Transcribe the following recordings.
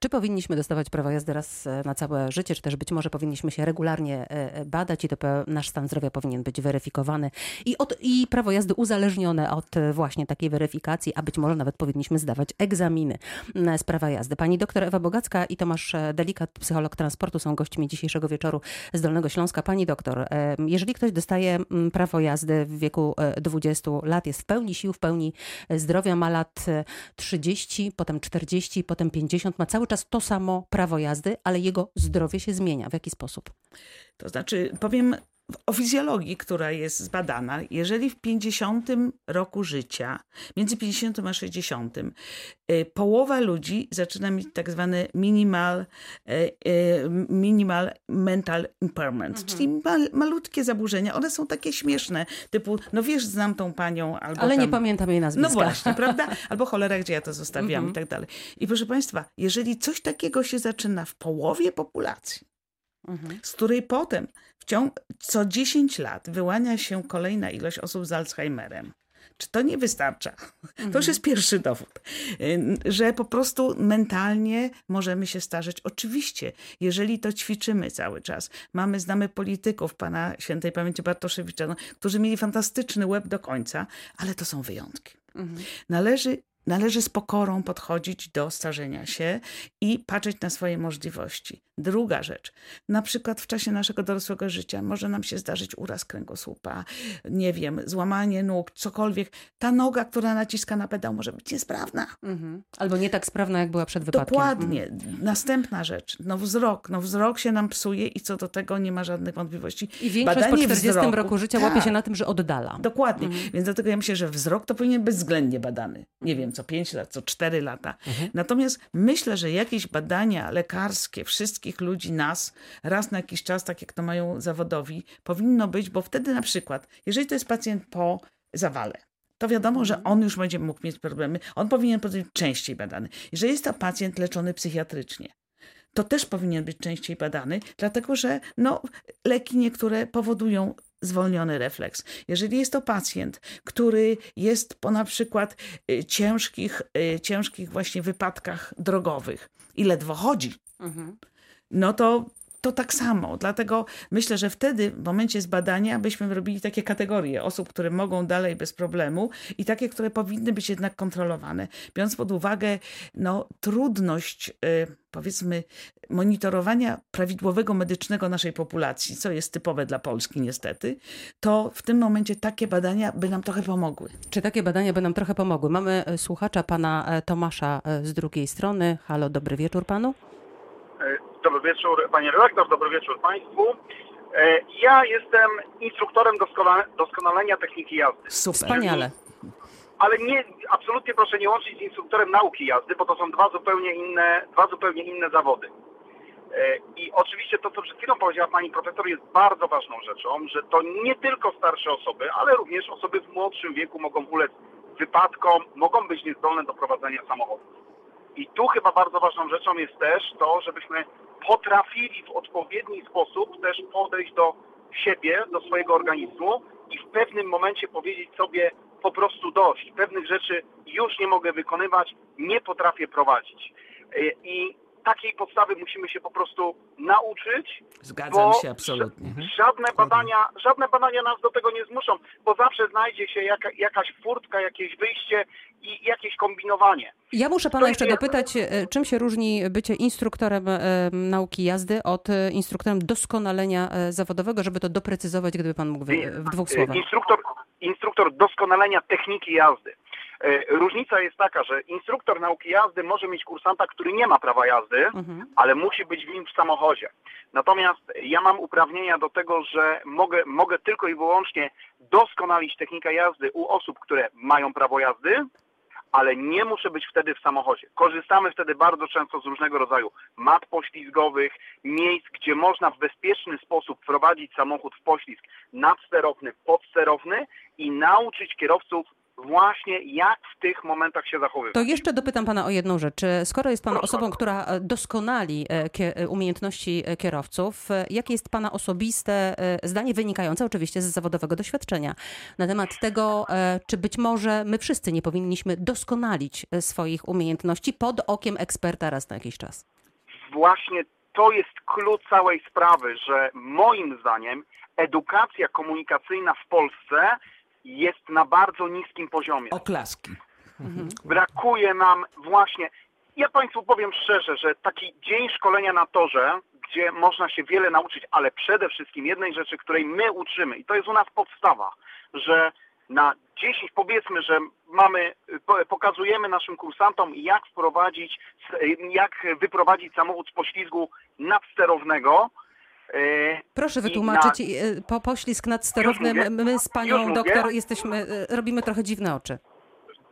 Czy powinniśmy dostawać prawo jazdy raz e, na całe życie, czy też być może powinniśmy się regularnie e, e, badać i to nasz stan zdrowia powinien być weryfikowany i, od, i prawo jazdy uzależnione od właśnie takiej weryfikacji, a być może nawet powinniśmy zdawać egzaminy z prawa jazdy. Pani doktor Ewa Bogacka i Tomasz Delikat, psycholog transportu, są gośćmi dzisiejszego wieczoru z Dolnego Śląska. Pani doktor, jeżeli ktoś dostaje prawo jazdy w wieku 20 lat, jest w pełni sił, w pełni zdrowia, ma lat 30, potem 40, potem 50, ma cały czas to samo prawo jazdy, ale jego zdrowie się zmienia. W jaki sposób? To znaczy, powiem o fizjologii, która jest zbadana, jeżeli w 50 roku życia, między 50 a 60, y, połowa ludzi zaczyna mieć tak zwane minimal, y, y, minimal mental impairment, mhm. czyli mal, malutkie zaburzenia. One są takie śmieszne, typu, no wiesz, znam tą panią, albo Ale tam, nie pamiętam jej nazwiska. No właśnie, prawda? Albo cholera, gdzie ja to zostawiam mhm. i tak dalej. I proszę Państwa, jeżeli coś takiego się zaczyna w połowie populacji, mhm. z której potem ciąg, co 10 lat wyłania się kolejna ilość osób z Alzheimerem. Czy to nie wystarcza? Mhm. To już jest pierwszy dowód, że po prostu mentalnie możemy się starzeć. Oczywiście, jeżeli to ćwiczymy cały czas. Mamy, znamy polityków, pana świętej pamięci Bartoszewicza, no, którzy mieli fantastyczny łeb do końca, ale to są wyjątki. Mhm. Należy Należy z pokorą podchodzić do starzenia się i patrzeć na swoje możliwości. Druga rzecz, na przykład w czasie naszego dorosłego życia może nam się zdarzyć uraz kręgosłupa, nie wiem, złamanie nóg, cokolwiek. Ta noga, która naciska na pedał, może być niesprawna. Mhm. Albo nie tak sprawna, jak była przed wypadkiem. Dokładnie. Mhm. Następna rzecz, no wzrok. No wzrok się nam psuje i co do tego nie ma żadnych wątpliwości. I większość Badanie po 40 wzroku, roku życia tak, łapie się na tym, że oddala. Dokładnie. Mhm. Więc dlatego ja myślę, że wzrok to powinien być względnie badany. Nie wiem, co 5 lat, co 4 lata. Mhm. Natomiast myślę, że jakieś badania lekarskie wszystkich ludzi, nas, raz na jakiś czas, tak jak to mają zawodowi, powinno być, bo wtedy na przykład, jeżeli to jest pacjent po zawale, to wiadomo, że mhm. on już będzie mógł mieć problemy. On powinien być częściej badany. Jeżeli jest to pacjent leczony psychiatrycznie, to też powinien być częściej badany, dlatego że no, leki niektóre powodują zwolniony refleks. Jeżeli jest to pacjent, który jest po na przykład y, ciężkich, y, ciężkich właśnie wypadkach drogowych i ledwo chodzi, mhm. no to to tak samo. Dlatego myślę, że wtedy w momencie zbadania byśmy robili takie kategorie osób, które mogą dalej bez problemu i takie, które powinny być jednak kontrolowane. Biorąc pod uwagę no, trudność, y, powiedzmy, monitorowania prawidłowego medycznego naszej populacji, co jest typowe dla Polski niestety, to w tym momencie takie badania by nam trochę pomogły. Czy takie badania by nam trochę pomogły? Mamy e, słuchacza pana e, Tomasza e, z drugiej strony. Halo, dobry wieczór panu. Dobry wieczór Panie Redaktor, dobry wieczór Państwu. E, ja jestem instruktorem doskonalenia techniki jazdy. Super. Wspaniale. Ale nie, absolutnie proszę nie łączyć z instruktorem nauki jazdy, bo to są dwa zupełnie inne, dwa zupełnie inne zawody. E, I oczywiście to, co przed chwilą powiedziała Pani Profesor, jest bardzo ważną rzeczą, że to nie tylko starsze osoby, ale również osoby w młodszym wieku mogą ulec wypadkom, mogą być niezdolne do prowadzenia samochodu. I tu chyba bardzo ważną rzeczą jest też to, żebyśmy potrafili w odpowiedni sposób też podejść do siebie, do swojego organizmu i w pewnym momencie powiedzieć sobie po prostu dość. Pewnych rzeczy już nie mogę wykonywać, nie potrafię prowadzić. I takiej podstawy musimy się po prostu nauczyć. Zgadzam się absolutnie. Mhm. Żadne badania, żadne badania nas do tego nie zmuszą, bo zawsze znajdzie się jaka, jakaś furtka, jakieś wyjście i jakieś kombinowanie. Ja muszę pana jeszcze dopytać, e, czym się różni bycie instruktorem e, nauki jazdy od e, instruktorem doskonalenia zawodowego, żeby to doprecyzować, gdyby pan mógł w, w dwóch słowach. Instruktor, instruktor doskonalenia techniki jazdy. E, różnica jest taka, że instruktor nauki jazdy może mieć kursanta, który nie ma prawa jazdy, mhm. ale musi być w nim w samochodzie. Natomiast ja mam uprawnienia do tego, że mogę, mogę tylko i wyłącznie doskonalić technikę jazdy u osób, które mają prawo jazdy, ale nie muszę być wtedy w samochodzie. Korzystamy wtedy bardzo często z różnego rodzaju mat poślizgowych, miejsc, gdzie można w bezpieczny sposób prowadzić samochód w poślizg nadsterowny, podsterowny i nauczyć kierowców właśnie jak w tych momentach się zachowywać. To jeszcze dopytam pana o jedną rzecz. Skoro jest pan Proszę osobą, która e, doskonali e, e, umiejętności kierowców, jakie jest pana osobiste zdanie wynikające oczywiście z zawodowego doświadczenia na temat tego, czy być może my wszyscy nie powinniśmy doskonalić swoich umiejętności pod okiem eksperta raz na jakiś czas? Właśnie to jest klucz całej sprawy, że moim zdaniem edukacja komunikacyjna w Polsce jest na bardzo niskim poziomie. Oklaski. Mhm. Brakuje nam właśnie, ja Państwu powiem szczerze, że taki dzień szkolenia na torze, gdzie można się wiele nauczyć, ale przede wszystkim jednej rzeczy, której my uczymy, i to jest u nas podstawa, że na 10, powiedzmy, że mamy, pokazujemy naszym kursantom, jak wprowadzić, jak wyprowadzić samochód z poślizgu nadsterownego, Proszę wytłumaczyć, na... E, po poślizg nad sterownym, my z panią doktor jesteśmy, e, robimy trochę dziwne oczy.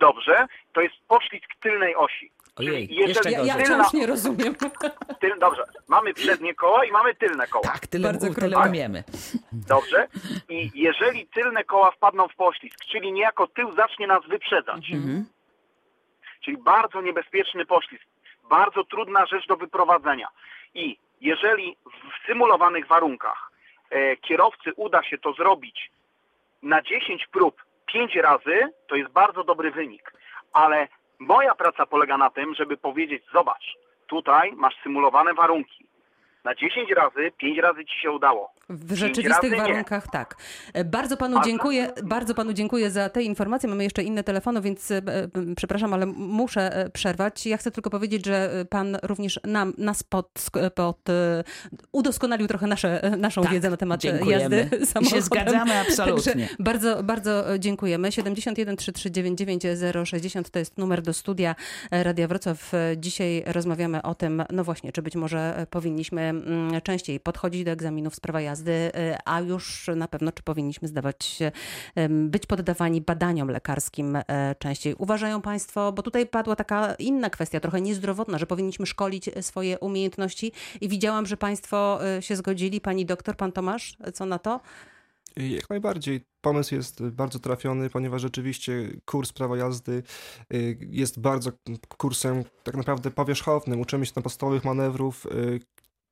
Dobrze, to jest poślizg tylnej osi. Ojej, jeszcze ja, ja wciąż nie rozumiem. Tyl, dobrze, mamy przednie koła i mamy tylne koła. Tak, tyle, Bardzo tyle umiemy. Dobrze, i jeżeli tylne koła wpadną w poślizg, czyli niejako tył zacznie nas wyprzedzać, mhm. czyli bardzo niebezpieczny poślizg, bardzo trudna rzecz do wyprowadzenia i jeżeli w symulowanych warunkach e, kierowcy uda się to zrobić na 10 prób 5 razy, to jest bardzo dobry wynik. Ale moja praca polega na tym, żeby powiedzieć, zobacz, tutaj masz symulowane warunki. Na 10 razy, 5 razy ci się udało. W rzeczywistych warunkach nie. tak. E, bardzo panu dziękuję, bardzo panu dziękuję za te informacje. Mamy jeszcze inne telefony, więc e, przepraszam, ale muszę przerwać. Ja chcę tylko powiedzieć, że pan również nam, nas pod, pod udoskonalił trochę nasze, naszą tak, wiedzę na temat dziękujemy. jazdy samochodem. I się zgadzamy absolutnie. Także bardzo, bardzo dziękujemy. 71 339 060 to jest numer do studia Radia Wrocław. Dzisiaj rozmawiamy o tym, no właśnie, czy być może powinniśmy częściej podchodzić do egzaminów z prawa jazdy, y, a już na pewno czy powinniśmy zdawać, być poddawani badaniom lekarskim e, częściej. Uważają Państwo, bo tutaj padła taka inna kwestia, trochę niezdrowotna, że powinniśmy szkolić swoje umiejętności i widziałam, że Państwo e, się zgodzili. Pani doktor, pan Tomasz, co na to? Jak najbardziej. Pomysł jest bardzo trafiony, ponieważ rzeczywiście kurs prawa jazdy jest bardzo kursem tak naprawdę powierzchownym. Uczymy się tam podstawowych manewrów,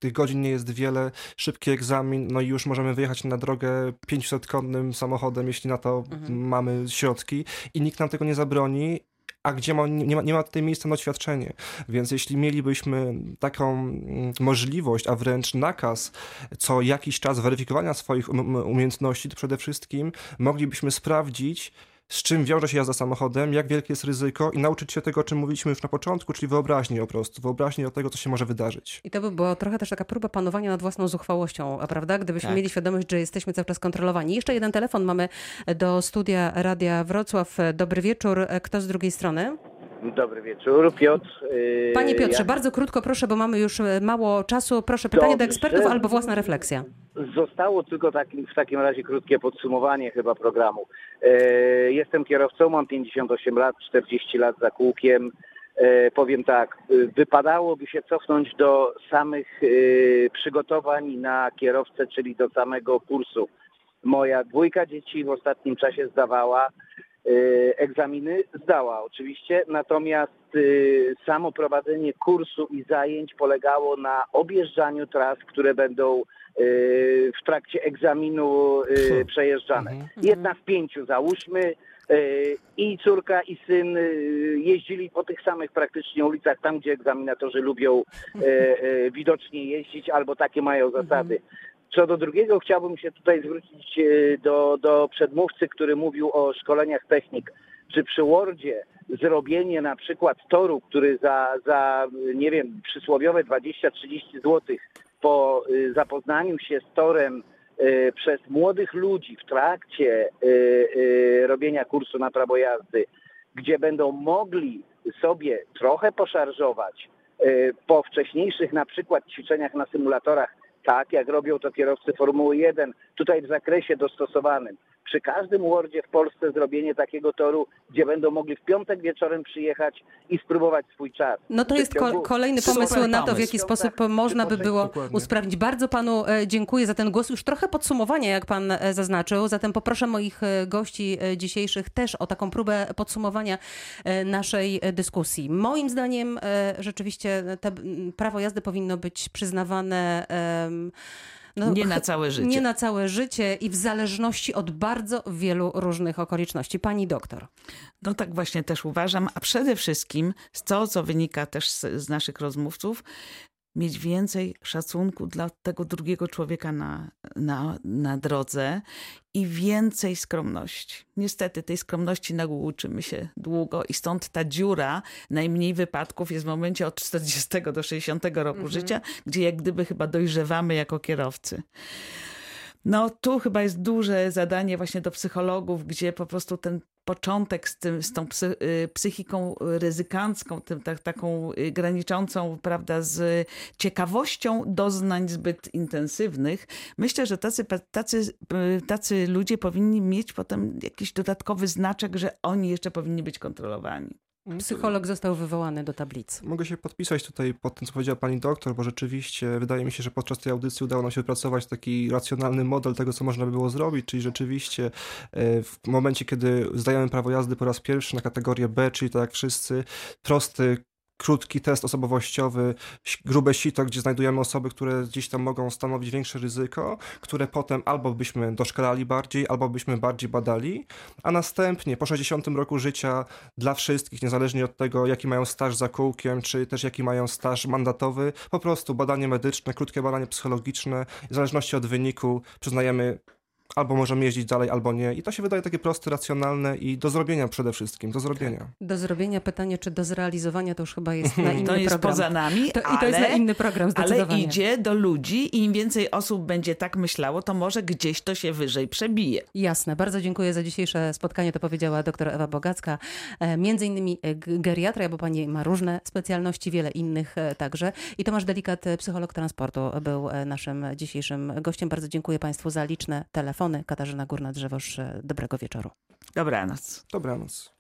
tych godzin nie jest wiele, szybki egzamin, no i już możemy wyjechać na drogę 500-konnym samochodem, jeśli na to mhm. mamy środki i nikt nam tego nie zabroni a gdzie ma, nie, ma, nie ma tutaj miejsca na doświadczenie. Więc jeśli mielibyśmy taką mm, możliwość, a wręcz nakaz co jakiś czas weryfikowania swoich um, umiejętności, to przede wszystkim moglibyśmy sprawdzić, z czym wiąże się jazda samochodem, jak wielkie jest ryzyko i nauczyć się tego, o czym mówiliśmy już na początku, czyli wyobraźni po prostu, wyobraźni o tego, co się może wydarzyć. I to by była trochę też taka próba panowania nad własną zuchwałością, prawda? Gdybyśmy tak. mieli świadomość, że jesteśmy cały czas kontrolowani. Jeszcze jeden telefon mamy do studia Radia Wrocław. Dobry wieczór. Kto z drugiej strony? Dobry wieczór, Piotr. Y, Panie Piotrze, ja... bardzo krótko proszę, bo mamy już y, mało czasu. Proszę, pytanie Dobrze. do ekspertów albo własna refleksja. Zostało tylko taki, w takim razie krótkie podsumowanie chyba programu. E, jestem kierowcą, mam 58 lat, 40 lat za kółkiem. E, powiem tak, y, wypadałoby się cofnąć do samych przygotowań na kierowcę, czyli do samego kursu. Moja dwójka dzieci w ostatnim czasie zdawała egzaminy zdała oczywiście, natomiast y, samo prowadzenie kursu i zajęć polegało na objeżdżaniu tras, które będą y, w trakcie egzaminu przejeżdżane. Mhm. Jedna z pięciu załóżmy, i córka i syn jeździli po tych samych praktycznie ulicach, tam gdzie egzaminatorzy lubią widocznie jeździć albo takie mają zasady. Co do drugiego chciałbym się tutaj zwrócić e, do, do przedmówcy, który mówił o szkoleniach technik. Czy przy Wordzie zrobienie na przykład toru, który za, za nie wiem, przysłowiowe 20-30 zł po e, zapoznaniu się z torem e, przez młodych ludzi w trakcie robienia kursu na prawo jazdy, gdzie będą mogli sobie trochę poszarżować po wcześniejszych na przykład ćwiczeniach na symulatorach tak jak robią to kierowcy Formuły 1, tutaj w zakresie dostosowanym. Przy każdym wardzie w Polsce zrobienie takiego toru, gdzie będą mogli w piątek wieczorem przyjechać i spróbować swój czas. No to jest ko- kolejny Super pomysł na to, w pomysł. jaki sposób można by było Dokładnie. usprawnić. Bardzo panu e, dziękuję za ten głos. Już trochę podsumowania, jak pan e, zaznaczył. Zatem poproszę moich e, gości dzisiejszych też o taką próbę podsumowania naszej dyskusji. Moim zdaniem rzeczywiście te prawo jazdy powinno być przyznawane em, no, Nie na całe życie. Nie na całe życie i w zależności od bardzo wielu różnych okoliczności. Pani doktor. No tak właśnie też uważam, a przede wszystkim z to, co wynika też z, z naszych rozmówców, mieć więcej szacunku dla tego drugiego człowieka na, na, na drodze i więcej skromności. Niestety tej skromności na ogół uczymy się długo i stąd ta dziura najmniej wypadków jest w momencie od 40 do 60 roku życia, gdzie jak gdyby chyba dojrzewamy jako kierowcy. No tu chyba jest duże zadanie właśnie do psychologów, gdzie po prostu ten początek z, tym, z tą y, psychiką ryzykancką, tym, tak, taką y, graniczącą, prawda, z ciekawością doznań zbyt intensywnych. Myślę, że tacy, tacy, y, tacy ludzie powinni mieć potem jakiś dodatkowy znaczek, że oni jeszcze powinni być kontrolowani. Psycholog został wywołany do tablicy. Mogę się podpisać tutaj pod tym, co powiedziała pani doktor, bo rzeczywiście wydaje mi się, że podczas tej audycji udało nam się wypracować taki racjonalny model tego, co można by było zrobić, czyli rzeczywiście e, w momencie, kiedy zdajemy prawo jazdy po raz pierwszy na kategorię B, czyli tak jak wszyscy, prosty krótki test osobowościowy, grube sito, gdzie znajdujemy osoby, które gdzieś tam mogą stanowić większe ryzyko, które potem albo byśmy doszkalali bardziej, albo byśmy bardziej badali, a następnie po 60 roku życia dla wszystkich, niezależnie od tego, jaki mają staż za kółkiem, czy też jaki mają staż mandatowy, po prostu badanie medyczne, krótkie badanie psychologiczne, w zależności od wyniku przyznajemy albo możemy jeździć dalej, albo nie. I to się wydaje takie proste, racjonalne i do zrobienia przede wszystkim, do zrobienia. Do zrobienia pytanie, czy do zrealizowania to już chyba jest na inny To jest program. poza nami, To, ale... I to jest na inny program Ale zdecydowanie. idzie do ludzi i im więcej osób będzie tak myślało, to może gdzieś to się wyżej przebije. Jasne. Bardzo dziękuję za dzisiejsze spotkanie. To powiedziała doktor Ewa Bogacka. E, Między innymi e, g- geriatra, bo pani ma różne specjalności, wiele innych e, także. I Tomasz Delikat, psycholog transportu, był naszym dzisiejszym gościem. Bardzo dziękuję państwu za liczne telefony. Katarzyna Górna-Drzewoż, e, dobrego wieczoru. Dobranoc. Dobranoc.